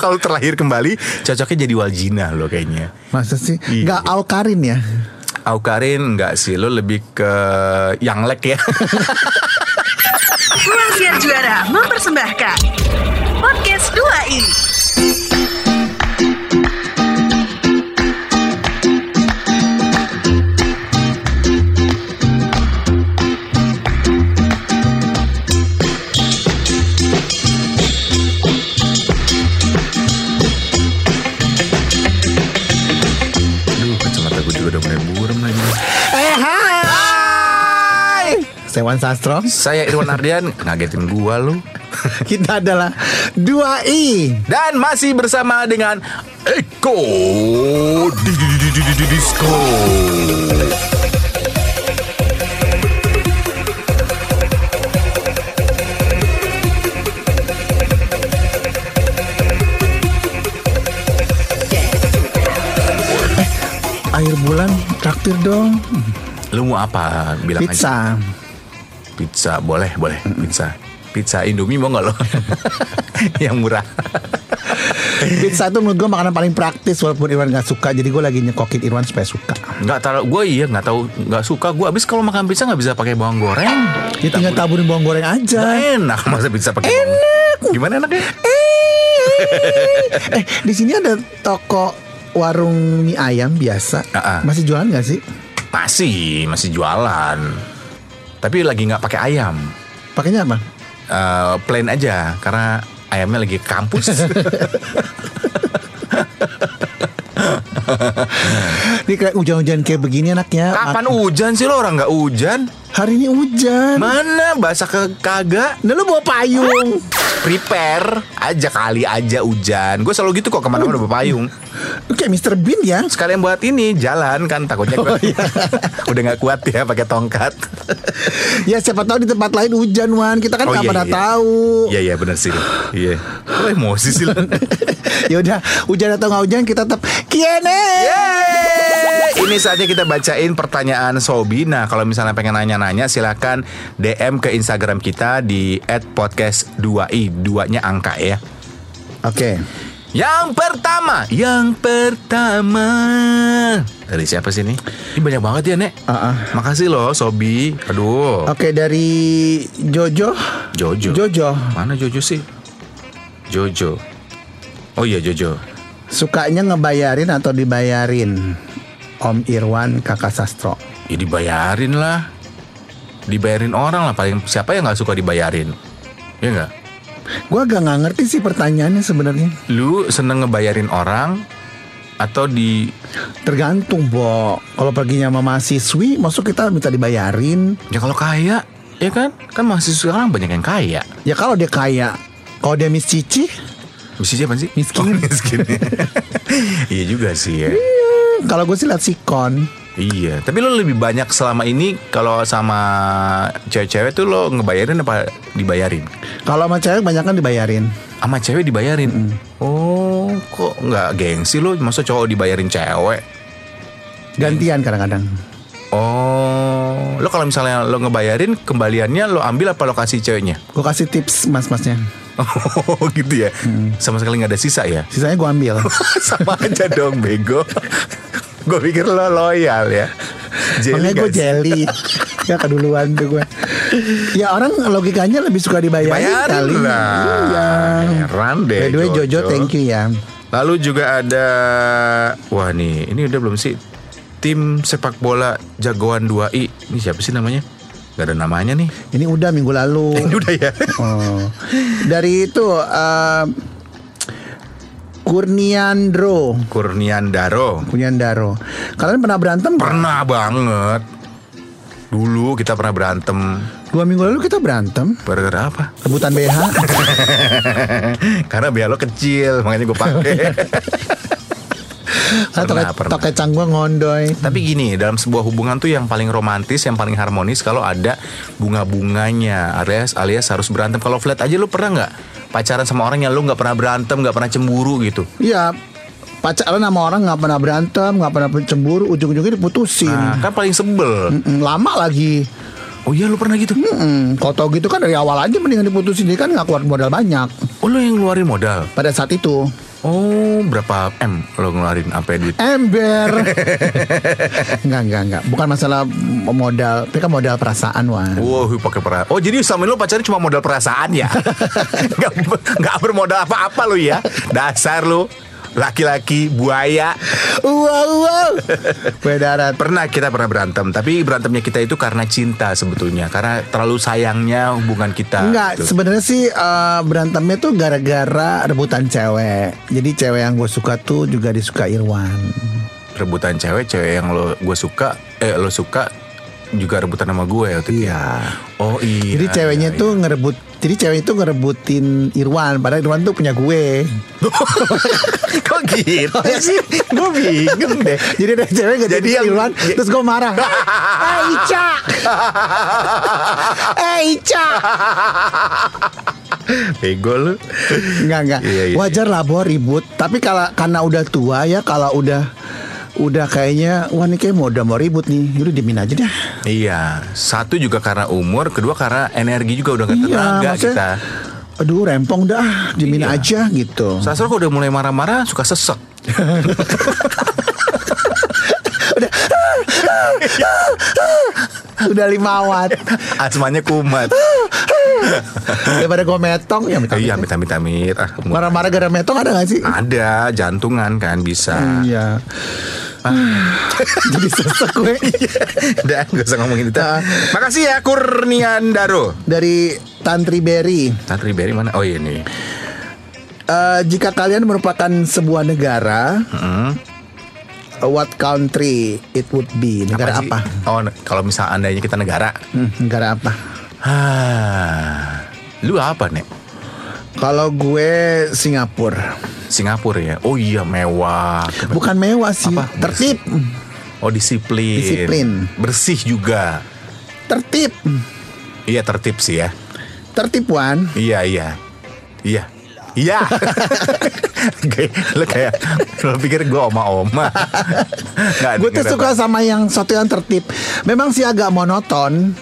kalau terlahir kembali cocoknya jadi Waljina lo kayaknya. Masa sih? Iya. Nggak Aukarin ya? Aukarin enggak sih, lo lebih ke Yanglek ya. Ruang Siar Juara mempersembahkan Podcast 2i Aduh, Saya Wan Sastro Saya Irwan Ardian, ngagetin gua lu. Kita adalah 2i Dan masih bersama dengan Eko di- di- di- di- di- di- Disco. Akhir bulan traktir dong Lu mau apa? Bilang aja. Pizza boleh, boleh. Pizza. Pizza Indomie mau nggak lo? Yang murah. Pizza itu menurut gue makanan paling praktis Walaupun Irwan gak suka Jadi gue lagi nyekokin Irwan supaya suka Nggak tahu, gue iya nggak tahu, nggak suka. Gue abis kalau makan pizza nggak bisa pakai bawang goreng. Ya tinggal taburin bawang goreng Nggak aja enak masa pizza pakai bawang. Gimana enaknya? Eh di sini ada toko warung mie ayam biasa Ah, ah. Masih jualan gak sih? Masih, masih jualan. Tapi lagi nggak pakai ayam. Pakainya apa? Eh, plain aja karena ayamnya lagi kampus. Ini kayak hujan-hujan kayak begini enaknya Kapan hujan sih lo orang nggak hujan? Hari ini hujan Mana basah ke kagak? Nah lu bawa payung Prepare aja kali aja hujan. Gue selalu gitu kok ke mana-mana bawa payung. Kayak Mr. Bean ya Sekalian buat ini jalan kan takutnya Oh, iya. udah nggak kuat ya pakai tongkat. Ya siapa tahu di tempat lain hujan Wan Kita kan Oh, nggak iya, pernah iya. tahu Iya iya benar sih. Iya. Kok emosi sih lo? Ya udah hujan atau nggak hujan kita tetap Kiene Yeay! Ini saatnya kita bacain pertanyaan Sobi. Nah, kalau misalnya pengen nanya-nanya silakan DM ke Instagram kita di @podcast2i. Duanya angka ya. Oke Yang pertama, yang pertama dari siapa sih ini? Ini banyak banget ya, Nek. Ah, ah. Makasih loh, Sobi. Aduh. Oke dari Jojo Jojo. Jojo Mana Jojo sih? Jojo. Oh iya Jojo. Sukanya ngebayarin atau dibayarin Om Irwan kakak Sastro Ya dibayarin lah. Dibayarin orang lah. Paling siapa yang nggak suka dibayarin? Ya nggak? Gue agak nggak ngerti sih pertanyaannya sebenarnya Lu seneng ngebayarin orang atau di Tergantung Bo Kalau perginya sama mahasiswi Masuk kita minta dibayarin ya kalau kaya ya kan kan mahasiswa sekarang banyak yang kaya Ya kalau dia kaya Kalau dia Miss Cici Misi siapa sih? Miskin. Oh, miskin. iya juga sih ya. Kalau gue sih liat sikon Iya, tapi lo lebih banyak selama ini kalau sama cewek-cewek tuh lo ngebayarin apa dibayarin? Kalau sama cewek banyak kan dibayarin Sama cewek dibayarin. Oh, kok nggak gengsi lo? Masa cowok dibayarin cewek? Gantian kadang-kadang Oh, lo kalau misalnya lo ngebayarin kembaliannya lo ambil apa lo kasih ceweknya? Gue kasih tips mas-masnya Oh, gitu ya. Sama sekali nggak ada sisa ya? Sisanya gue ambil Sama aja dong, bego. gue pikir lo loyal ya. Makanya gue jelly Ya keduluan tuh gue Ya orang logikanya lebih suka dibayarin Bayarin kali lah. Iya Heran deh. By the way Jojo thank you ya Lalu juga ada wah nih, ini udah belum sih tim sepak bola jagoan 2i. Ini siapa sih namanya? Gak ada namanya nih. Ini udah minggu lalu Ini udah ya. Oh. Dari itu eh, Kurniandro Kurniandaro. Kurniandaro Kalian pernah berantem? Pernah banget. Dulu kita pernah berantem. Dua minggu lalu kita berantem Gara-gara apa? Rebutan BH Karena biar lo kecil, makanya gue pakai. Karena toke, Pernah, pernah. toke ngondoy Tapi gini, dalam sebuah hubungan tuh yang paling romantis, yang paling harmonis kalau ada bunga-bunganya, alias alias harus berantem. Kalau flat aja lu pernah nggak pacaran sama orang yang lu nggak pernah berantem, nggak pernah cemburu gitu? Iya pacaran sama orang nggak pernah berantem nggak pernah cemburu ujung-ujungnya diputusin Nah, kan paling sebel. Mm-mm, lama lagi Oh iya lu pernah gitu? Hmm, kalau tau gitu kan dari awal aja mendingan diputusin Dia kan gak keluar modal banyak Oh lu yang ngeluarin modal? Pada saat itu Oh berapa M lo ngeluarin apa duit? Ember Enggak, enggak, enggak Bukan masalah modal Tapi kan modal perasaan Wan Wow, pakai perasaan. Oh, jadi sama lu pacarnya cuma modal perasaan ya? Nggak nggak bermodal apa-apa lu ya? Dasar lu. Laki-laki buaya. Wow, wow Gue darat Pernah kita pernah berantem, tapi berantemnya kita itu karena cinta sebetulnya, karena terlalu sayangnya hubungan kita. Enggak, gitu. sebenarnya sih eh, berantemnya tuh gara-gara rebutan cewek. Jadi cewek yang gue suka tuh juga disuka Irwan. rebutan cewek, cewek yang lo gue suka, eh lo suka juga rebutan sama gue waktu itu. Iya. Oh iya. Jadi ceweknya iya, tuh ngerebut. Jadi cewek itu ngerebutin Irwan, padahal Irwan tuh punya gue. Kok gitu sih? Gue bingung deh. Jadi ada cewek gak Jadi yang- Irwan, terus gue marah. Eh Ica, eh Ica. Bego lu. Enggak enggak. Iya, iya, Wajar lah Bo ribut. Tapi kalau karena udah tua ya, kalau udah udah kayaknya wah ini kayak mau udah mau ribut nih, udah dimin aja dah. Iya, satu juga karena umur, kedua karena energi juga udah gak Iya, tenaga maksudnya- kita. Aduh rempong dah, dimin Iya. aja gitu. Sasro kalau udah mulai marah-marah suka sesek. Udah lima watt. Asmanya kumat. Daripada gue metong ya minta iya, amit amit amit. Ah, Marah-marah gara metong ada gak sih? ada jantungan kan bisa. Iya. Jadi sesek gue. Udah, gak usah ngomongin itu. Ah. Makasih ya Kurnian Daro. Dari Tantri Berry. Tantri Berry mana? Oh iya nih. Eh, jika kalian merupakan sebuah negara, Hmm. What country it would be? Negara sih? apa? Oh, kalau misal andainya kita negara. Hmm, negara apa? Ah, lu apa nek? Kalau gue Singapura. Singapura ya. Oh iya mewah. Bukan mewah sih, Apa? tertib. Oh disiplin. Disiplin. Bersih juga. Tertib. Iya tertib sih ya. Tertib Wan. Iya iya. Iya. Iya. Lo kayak lo pikir gue oma-oma. Gue tuh suka sama yang sesuatu yang tertib. Memang sih agak monoton,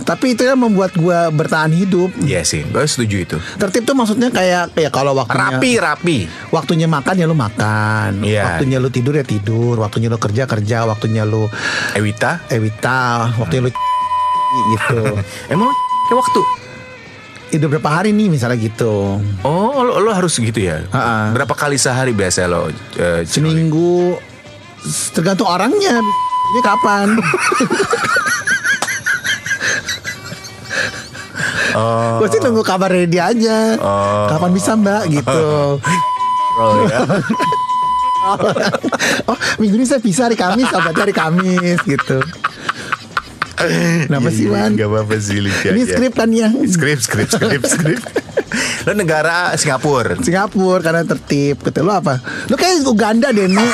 tapi itu yang membuat gue bertahan hidup. Iya sih, gue setuju itu. Tertib tuh maksudnya kayak kayak kalau waktunya Rapi rapi. waktunya makan ya lu makan, Iya. waktunya lu tidur ya tidur, waktunya lu kerja kerja, waktunya lu Ewita, Ewita, waktunya lu gitu. emang kayak waktu. Udah berapa hari nih misalnya gitu. Oh, lo, lo harus gitu ya. Ha-ha. Berapa kali sehari biasa lo? eh, Seminggu tergantung orangnya. Ini kapan? Oh, Gue sih nunggu kabar dari dia aja. Oh. Kapan bisa mbak gitu. oh ya. oh minggu ini saya bisa hari Kamis, obatnya hari Kamis gitu. Kenapa sih Wan? Gak apa-apa sih lucu Ini aja. skrip kan ya Skrip, skrip, skrip, skrip. lo negara Singapura. Singapura karena tertib Kata lu apa? Lu kayak Uganda deh nih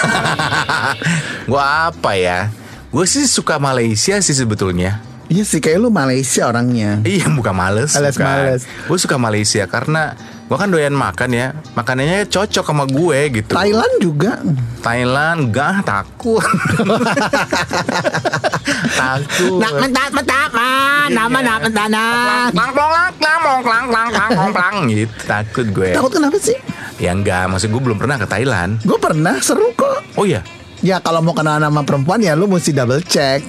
Gua apa ya? Gue sih suka Malaysia sih sebetulnya. Iya sih kayak lu Malaysia orangnya Iya bukan males Males, males. Gue suka Malaysia karena gue kan doyan makan ya. Makanannya cocok sama gue gitu. Thailand juga. Thailand gak takut. Takut. Iya. Nama nama gitu. Takut gue. Takut kenapa sih? Ya enggak maksud gue belum pernah ke Thailand. Gue pernah seru kok. Oh iya? Ya kalau mau kenal nama perempuan ya lu mesti double check.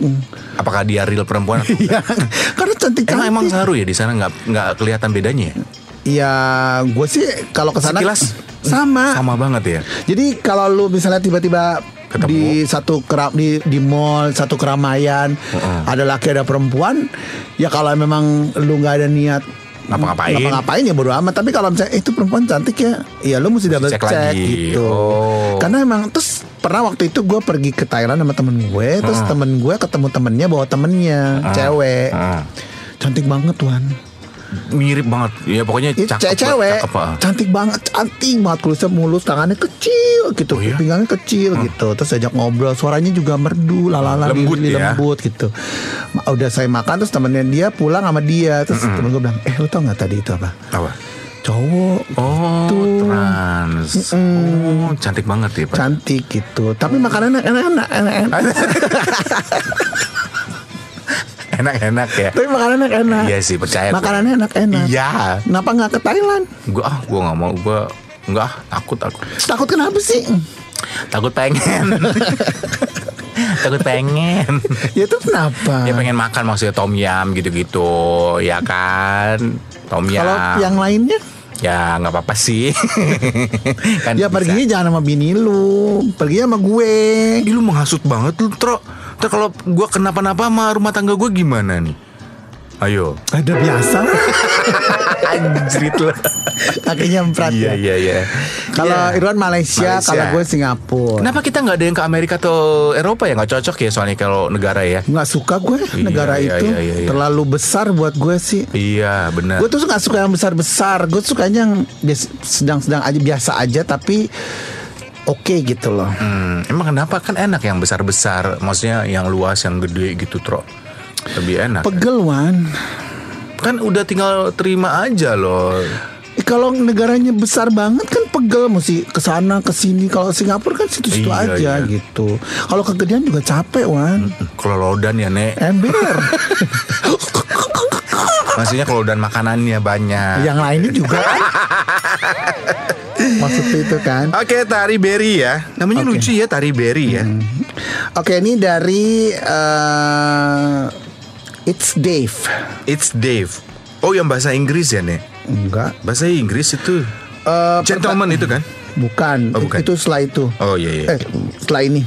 Apakah dia real perempuan? Iya. Karena cantik cantik. Emang, emang seru ya di sana? Nggak nggak kelihatan bedanya. Ya? Ya gue sih kalau ke sana Sekilas Sama sama banget ya. Jadi kalau lu misalnya tiba-tiba Ketemu. di satu kerap di di mall satu keramaian Heeh. ada laki ada perempuan ya kalau memang lu nggak ada niat Ngapa-ngapain. ngapa-ngapain ya bodo amat tapi kalau misalnya "Eh, itu perempuan cantik ya ya lu mesti double cek lagi. gitu Oh. karena emang terus pernah waktu itu gue pergi ke Thailand sama temen gue terus temen gue ketemu temennya bawa temennya cewek cantik banget tuan Mirip banget. Ya pokoknya Itu cakep. cewek cakep, cantik banget, cantik banget kulisnya mulus, tangannya kecil gitu, Oh, iya? pinggangnya kecil gitu. Terus ajak ngobrol, suaranya juga merdu, lalala, Lembut lili, ya? lembut gitu. Udah saya makan terus temennya dia pulang sama dia, terus temen gue bilang, eh lu tau nggak tadi itu apa? Apa? Cowok, Oh, Gitu. trans. Oh, cantik banget ya, Pak. cantik gitu. Tapi makanannya enak-enak, enak-enak. Enak-enak ya. Tapi makanannya enak. Iya sih, percaya gua. Makanannya enak-enak. Iya. Kenapa nggak ke Thailand? Gue ah, gue nggak mau. Gue nggak ah, takut aku. Takut kenapa sih? Takut pengen. takut pengen. Ya itu kenapa? Ya pengen makan maksudnya tom yum gitu-gitu, ya kan? Tom yum. Kalau yang lainnya? Ya nggak apa-apa sih. kan Ya bisa. perginya jangan sama bini lu Pergi sama gue Ih, lu menghasut banget lu, Tro. Ntar kalau gue kenapa-napa sama rumah tangga gue gimana nih? Ayo. Ada biasa lah Anjrit lu. Kakinya emprat Iya, ya iya, iya. Kalau Iya. Irwan Malaysia, Malaysia. Kalau gue Singapura Kenapa kita nggak ada yang ke Amerika atau Eropa ya? Nggak cocok ya soalnya kalau negara ya? Nggak suka gue Iya, negara iya, itu iya, iya, iya. Terlalu besar buat gue sih Iya, benar. Gue tuh nggak suka yang besar-besar Gue sukanya yang sedang-sedang aja Biasa aja tapi Oke gitu loh Hmm, emang kenapa kan enak yang besar-besar, maksudnya yang luas, yang gede gitu, Tro. Lebih enak. Pegel Wan kan udah tinggal terima aja loh. Eh, Kalau negaranya besar banget kan pegel mesti ke sana ke sini. Kalau Singapura kan situ-situ Iya, aja iya. gitu. Kalau kegedean juga capek Wan. Kalau lodan ya, Nek. Ember. Maksudnya kalau dan makanannya banyak. Yang lainnya juga kan. Maksudnya itu kan. Oke, tari berry ya. Namanya Oke. lucu ya tari berry ya. Oke ini dari eh, It's Dave. It's Dave. Oh, yang bahasa Inggris ya, Nek. Enggak. Bahasa Inggris itu Eh, gentleman itu kan? Bukan. Oh, bukan. Itu setelah itu. Oh iya iya. Eh setelah ini.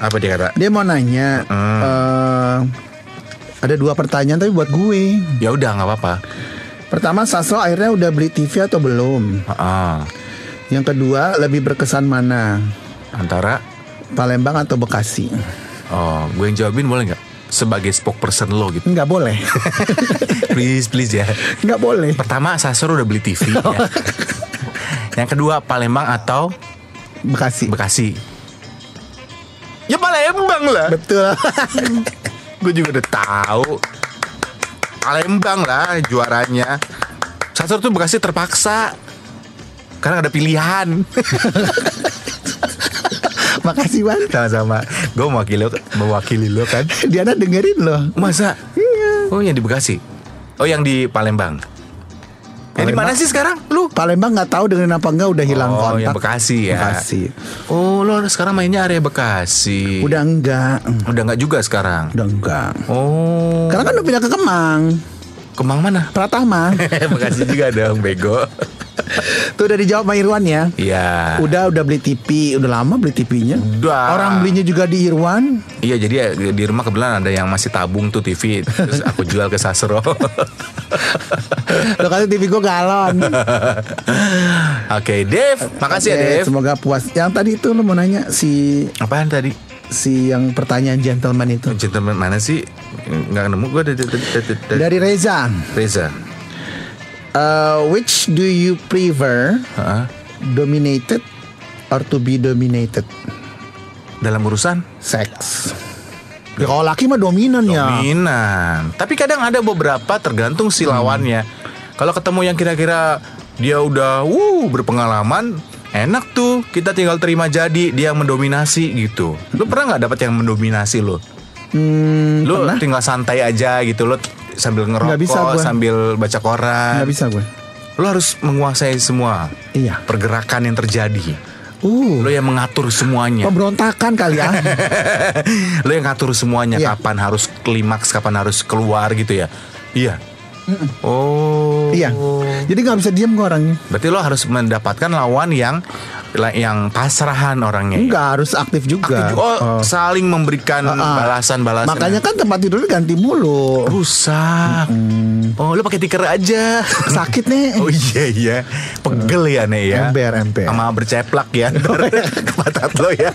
Apa dia kata? Dia mau nanya. Hmm. eh, ada dua pertanyaan tapi buat gue. Ya udah nggak apa-apa. Pertama Sasro akhirnya udah beli TV atau belum? Ah, Yang kedua lebih berkesan mana? antara Palembang atau Bekasi? oh, gue yang jawabin boleh nggak? Sebagai spokesperson lo gitu. Nggak boleh. please please ya. Nggak boleh. Pertama Sasur udah beli TV. ya. Yang kedua Palembang atau Bekasi. Bekasi. Ya Palembang lah. Betul. Gue juga udah tahu. Palembang lah juaranya. Sasur tuh Bekasi terpaksa. Karena ada pilihan. Makasih Wan. Sama-sama. Gue mewakili lo, mewakili lo kan. Diana dengerin loh. Masa? Iya. Oh yang di Bekasi. Oh yang di Palembang. Yang di mana sih sekarang? Lu? Palembang nggak tahu dengerin apa enggak udah hilang oh, kontak. yang Bekasi ya. Bekasi. Oh, lo sekarang mainnya area Bekasi. Udah enggak. Udah nggak juga sekarang. Udah enggak. Oh. Karena kan udah pindah ke Kemang. Kemang mana? Pratama. Bekasi juga dong, bego. Tuh udah dijawab sama Irwan ya. Iya. Udah udah beli TV, udah lama beli TV-nya. Udah. Orang belinya juga di Irwan. Iya, jadi ya, di rumah kebetulan ada yang masih tabung tuh TV. Terus aku jual ke Sasro. Lo kali TV gue galon. Oke, Dev. Makasih ya, Oke, Dev. Semoga puas. Yang tadi itu lo mau nanya si Apaan tadi? si yang pertanyaan gentleman itu Gentleman mana sih? Nggak nemu gue dari, dari, dari, dari dari Reza. Reza. Uh, which do you prefer, Heeh. dominated or to be dominated? Dalam urusan Sex. Ya kalau laki mah dominan ya. dominan. Tapi kadang ada beberapa tergantung si lawannya. Kalau ketemu yang kira-kira dia udah wuh berpengalaman, enak tuh. Kita tinggal terima jadi dia yang mendominasi gitu. Lu pernah nggak dapat yang mendominasi lo? Hmm, Lu pernah? tinggal santai aja gitu lo sambil Nggak bisa ngerokok, gua. sambil baca koran. Nggak bisa gue. Lo harus menguasai semua Iya. pergerakan yang terjadi. Uh, Lo yang mengatur semuanya. pemberontakan kali ya. lo yang ngatur semuanya Iya. kapan harus klimaks kapan harus keluar gitu ya iya oh iya. Jadi nggak bisa diem gue orangnya. berarti lo harus mendapatkan lawan yang yang pasrahan orangnya ya? Enggak harus aktif juga. Aktif- oh, Oh. saling memberikan Ah, ah. balasan-balasan Makanya kan tempat tidurnya ganti mulu. rusak oh lo pakai tikar aja Sakit nih. Oh iya iya Pegel ya nih ya Ember, ember. Sama berceplak ya Ntar ke pantat lo ya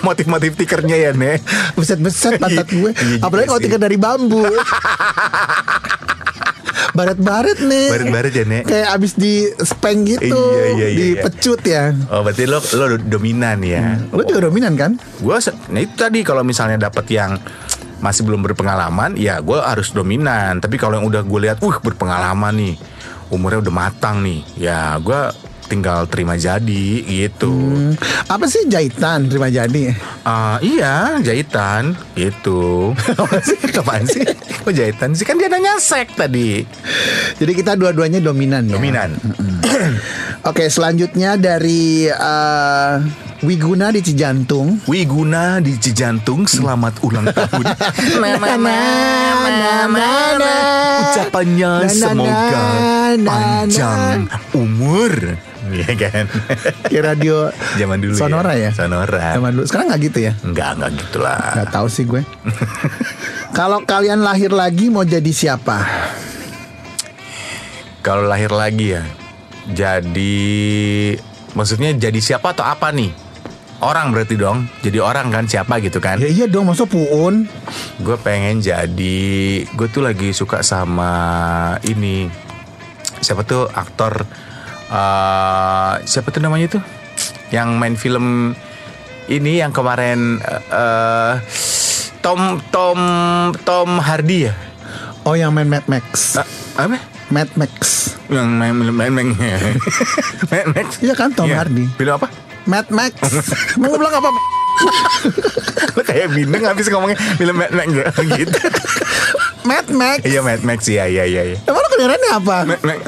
Motif-motif tikernya ya nih Beset-beset pantat gue. Iya Apalagi kalau tikar dari bambu. Baret-baret nih. Baret-baret ya, Nek. Kayak abis di speng gitu. Iya, iya, iya, Dipecut ya. Oh berarti lo, lo dominan ya Lo juga dominan kan? gue nah itu tadi kalau misalnya dapat yang masih belum berpengalaman ya gue harus dominan tapi kalau yang udah gue lihat uh berpengalaman nih umurnya udah matang nih ya gue tinggal terima jadi gitu. Hmm, apa sih jahitan terima jadi? Ah, iya, jahitan gitu. Kapan sih? Kok jahitan sih? Kan dia nanya sek tadi. Jadi kita dua-duanya dominan ya. Dominan. Oke, selanjutnya dari eh, Wiguna di Cijantung. Wiguna di Cijantung selamat ulang tahun. Na, na, na. Ucapannya semoga panjang umur. Iya kan? Kayak radio Zaman dulu Sonora ya. Sonora. Zaman dulu. Sekarang nggak gitu ya? Enggak, enggak gitulah. Nggak tahu sih gue. Kalau kalian lahir lagi mau jadi siapa? Kalau lahir lagi ya, jadi maksudnya jadi siapa atau apa nih? Orang berarti dong. Jadi orang kan siapa gitu kan? Ya iya dong, masa puun? Gue pengen jadi, gue tuh lagi suka sama ini. Siapa tuh aktor? Eh siapa tuh namanya tuh? Yang main film ini yang kemarin eh, Tom Tom Tom Hardy ya? Oh yang main Mad Max. Ah, apa? Mad Max. Yang main main main main, main Max. Iya kan Tom Hardy. Film apa? Mad Max. Mau bilang apa? Lo kayak bindeng habis ngomongnya film Mad Max gitu. Mad Max. Iya Mad Max iya iya iya. iya. Emang lo kedengerannya apa? Mad Max.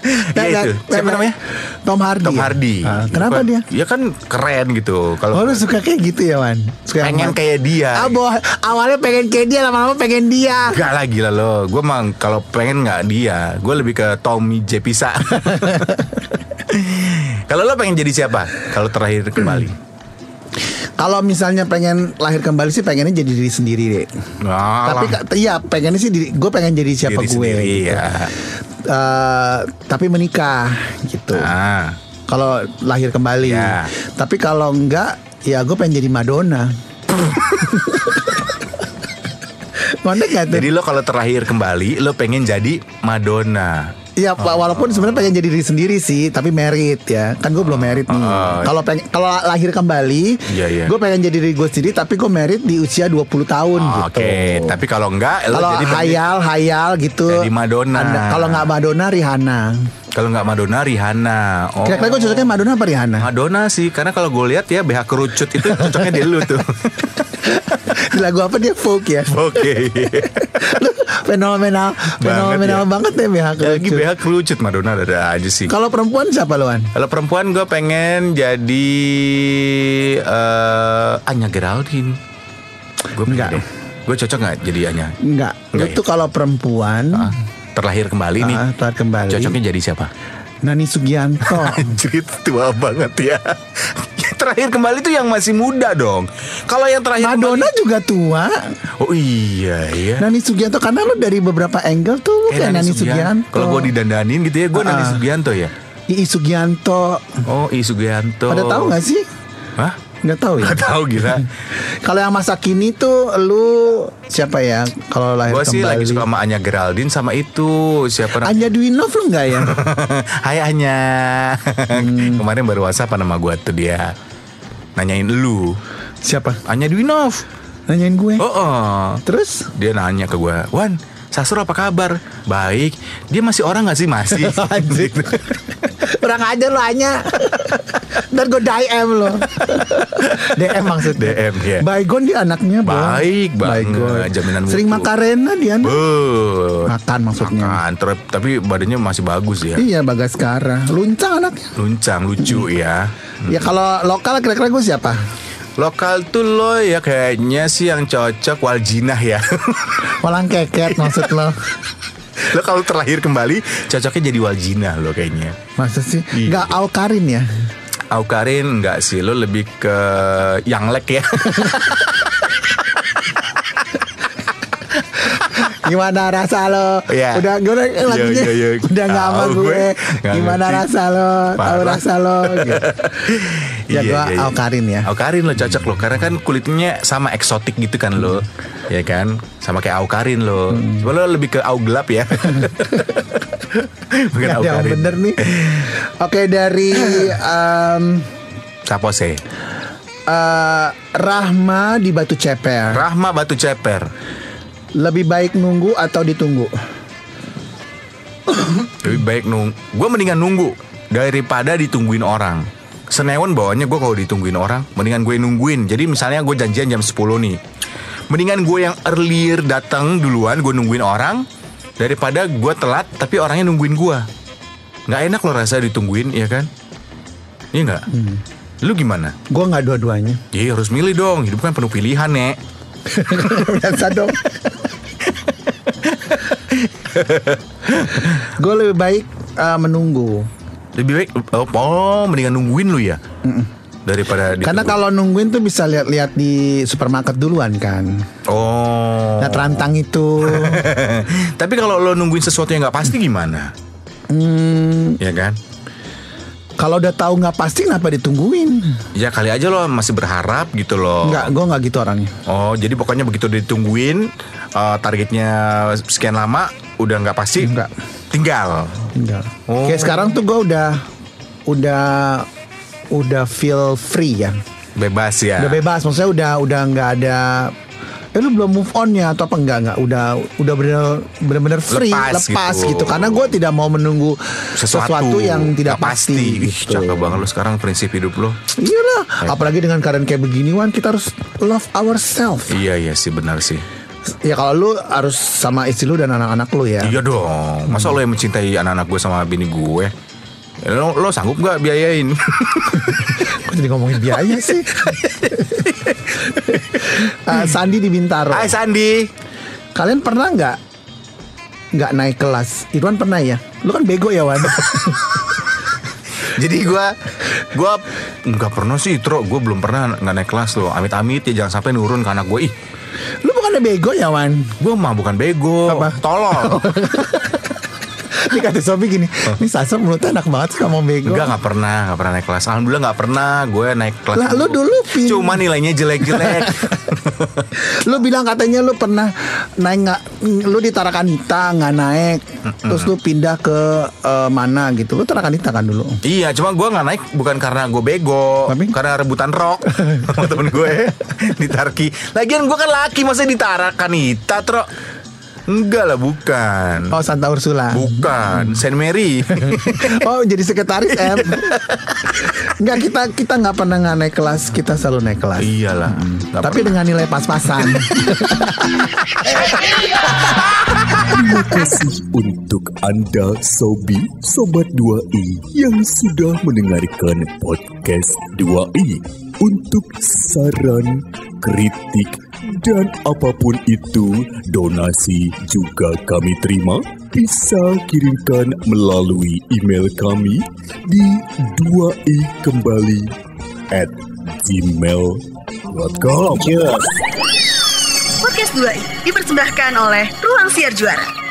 Ya, Iya ya, itu. Siapa Max. namanya? Tom Hardy. Tom ya? Hardy. Ah, kenapa Bukan- dia? Ya kan keren gitu. Oh Kalau lu suka kayak gitu ya Wan? Suka pengen kayak dia. Ah, boh, awalnya pengen kayak dia lama-lama pengen dia. Gak lah gila lo Gue mah kalau pengen gak dia Gue lebih ke Tommy J. Pisa Kalau lo pengen jadi siapa? Kalau terakhir kembali Kalau misalnya pengen lahir kembali sih pengennya jadi diri sendiri deh. Nah, Tapi iya pengennya sih gue pengen jadi siapa Diri gue. sendiri, gitu. ya. Eh, tapi menikah gitu. Nah, Kalau lahir kembali. Ya. Tapi kalau enggak, ya gue pengen jadi Madonna. Ngondek gak tuh? Jadi lo kalau terakhir kembali Lo pengen jadi Madonna Iya, Pak, walaupun sebenarnya pengen jadi diri sendiri sih, tapi merit ya. Kan gue belum merit nih. Oh. Kalau pengen kalau lahir kembali, Iya, iya. gue pengen jadi diri gue sendiri, tapi gue merit di usia 20 tahun gitu. Oke Tapi kalau enggak Kalau jadi hayal, hayal gitu. Jadi Madonna. Kalau nggak Madonna, Rihanna. Kalau nggak Madonna Rihanna oh. Kira-kira gue cocoknya Madonna apa Rihanna? Madonna sih Karena kalau gue lihat ya BH kerucut itu cocoknya di lu tuh Di lagu apa dia folk ya? Oke Lu fenomenal, fenomenal ya. banget ya BH Lagi. BH kerucut Madonna ada aja sih Kalau perempuan siapa luan? Kalau perempuan gue pengen jadi eh Anya Geraldine. Gue Enggak. Gue cocok nggak jadi Anya? Enggak. Enggak ya? tuh kalau perempuan Ah, terlahir kembali nih. ah, taat kembali. Cocoknya jadi siapa? Nani Sugianto. Anjir tua banget ya. terakhir kembali tuh yang masih muda dong. Kalau yang terakhir Madonna juga tua. kembali, Oh iya iya. Nani Sugianto karena lu dari beberapa angle tuh lu kayak Nani Sugianto. Kalau gue didandanin gitu ya, gue Nani Ah. Sugianto ya. Ii Sugianto. Oh, I Sugianto. Pada tahu nggak sih? Hah? Nggak tahu ya. Gak tahu gila. Kalau yang masa kini tuh lu siapa ya? Kalau lahir kembali. sih lagi suka sama Anya Geraldine sama itu siapa? Anya Dwinov lu nggak ya? Hai Anya Hmm. Kemarin baru WhatsApp nama gue tuh dia Nanyain lu siapa? Anya Dwinov Nanyain gue. Oh, oh. Terus? Dia nanya ke gue Wan Sasro apa kabar? Baik Dia masih orang gak sih? Masih Anjing. Kurang aja lu Anya. Ntar gue DM lo. DM maksudnya. DM ya Baygon dia anaknya Bang. Baik banget, Baygon. jaminan Sering mutu. makarena dia anak. Makan maksudnya. Makan Tapi badannya masih bagus ya Iya Bagaskara. Luncang anaknya. Luncang lucu ya Ya kalau lokal kira-kira gue siapa? Lokal tuh lo ya kayaknya sih yang cocok Waljinah ya Walang keket maksud lo. Lo kalau terlahir kembali Cocoknya jadi Waljinah lo kayaknya Maksud sih? Iya. Nggak Aukarin ya? Aukarin enggak sih Lo lebih ke Yanglek ya Gimana rasa lo? Iya. Udah gue udah Iya, lagunya iya, udah nggak sama Tahu gue. gue. Nggak Gimana ngerti. rasa lo? Tahu rasa lo? Gitu. Ya Iya, gue iya, iya. Aukarin ya. Aukarin lo cocok lo Karena kan kulitnya sama eksotik gitu kan lo Ya kan Sama kayak Aukarin lo Hmm. Cuma lo lebih ke Au gelap ya Bukan ada yang bener nih. Oke dari Siapa sih? eh, Rahma di Batu Ceper. Rahma Batu Ceper Lebih baik nunggu atau ditunggu? Lebih baik nunggu Gue mendingan nunggu daripada ditungguin orang. Senewan bawahnya gue kalau ditungguin orang, mendingan gue nungguin. Jadi misalnya gue janjian jam 10 nih. Mendingan gue yang earlier datang duluan, gue nungguin orang daripada gue telat tapi orangnya nungguin gue. Nggak enak lo rasa ditungguin, ya kan? Iya nggak? Lu gimana? Gue nggak dua-duanya. Iya harus milih dong. Hidup kan penuh pilihan, Nek. Biasa dong. gue lebih baik uh, menunggu. Lebih baik oh, oh mendingan nungguin lu ya. Daripada Karena kalau nungguin tuh bisa lihat-lihat di supermarket duluan kan. Oh. Nah terantang itu. Tapi kalau lo nungguin sesuatu yang nggak pasti gimana? hmm, Ya kan? kalau udah tahu nggak pasti kenapa ditungguin? Ya kali aja lo masih berharap gitu loh. Nggak, gue nggak gitu orangnya. Oh, jadi pokoknya begitu ditungguin eh, targetnya sekian lama udah nggak pasti. Nggak. Tinggal. Enggak. Oh. Kayak sekarang tuh gue udah udah udah feel free ya. Bebas ya. Udah bebas, maksudnya udah udah nggak ada Eh lu belum move on ya atau apa enggak enggak udah udah bener bener free Lepas lepas, gitu. gitu. karena gue tidak mau menunggu sesuatu, yang tidak pasti, Ih, gitu. cakep banget lo sekarang prinsip hidup lo. Iyalah, apalagi dengan keadaan kayak begini Wan kita harus love ourselves. Iya iya sih benar sih. Ya kalau lu harus sama istri lu dan anak-anak lu ya. Iya dong. Masa lo yang mencintai anak-anak gue sama bini gue? Ya, Lo, lo sanggup nggak biayain? Kok jadi ngomongin biaya sih? Ah, Sandi di Bintaro. Hai Sandi. Kalian pernah nggak nggak naik kelas? Irwan pernah ya? Lu kan bego ya Wan. Jadi gue gue nggak pernah sih Tro gue belum pernah nggak naik kelas loh amit-amit ya jangan sampai nurun ke anak gue ih lu bukannya bego ya Wan? gue mah bukan bego Apa? tolol Ini kata Sobi gini, ini Sasa mulutnya enak banget sih ngomong bego. Enggak nggak pernah nggak pernah naik kelas alhamdulillah nggak pernah gue naik kelas Lah, lu dulu, Pin. cuma nilainya jelek-jelek lu bilang katanya lu pernah naik nggak, lu di Tarakanita nggak naik, terus lu pindah ke eh, mana gitu. Lu Tarakanita kan dulu. iya cuma gue nggak naik bukan karena gue bego Tapi? karena rebutan rok sama temen gue di Tarki lagian gue kan laki masa ditarakan Ita Tro enggak lah bukan Oh Santa Ursula. bukan Saint Mary oh jadi sekretaris M. Enggak kita kita nggak pernah nggak naik kelas, kita selalu naik kelas. iyalah nggak Tapi pernah. dengan nilai pas-pasan. Terima kasih untuk Anda Sobi Sobat 2i yang sudah mendengarkan podcast 2i. Untuk saran, kritik, dan apa pun itu, donasi juga kami terima. Bisa kirimkan melalui email kami di 2i kembali at gmail.com. Podcast 2i dipersembahkan oleh Ruang Siar Juara.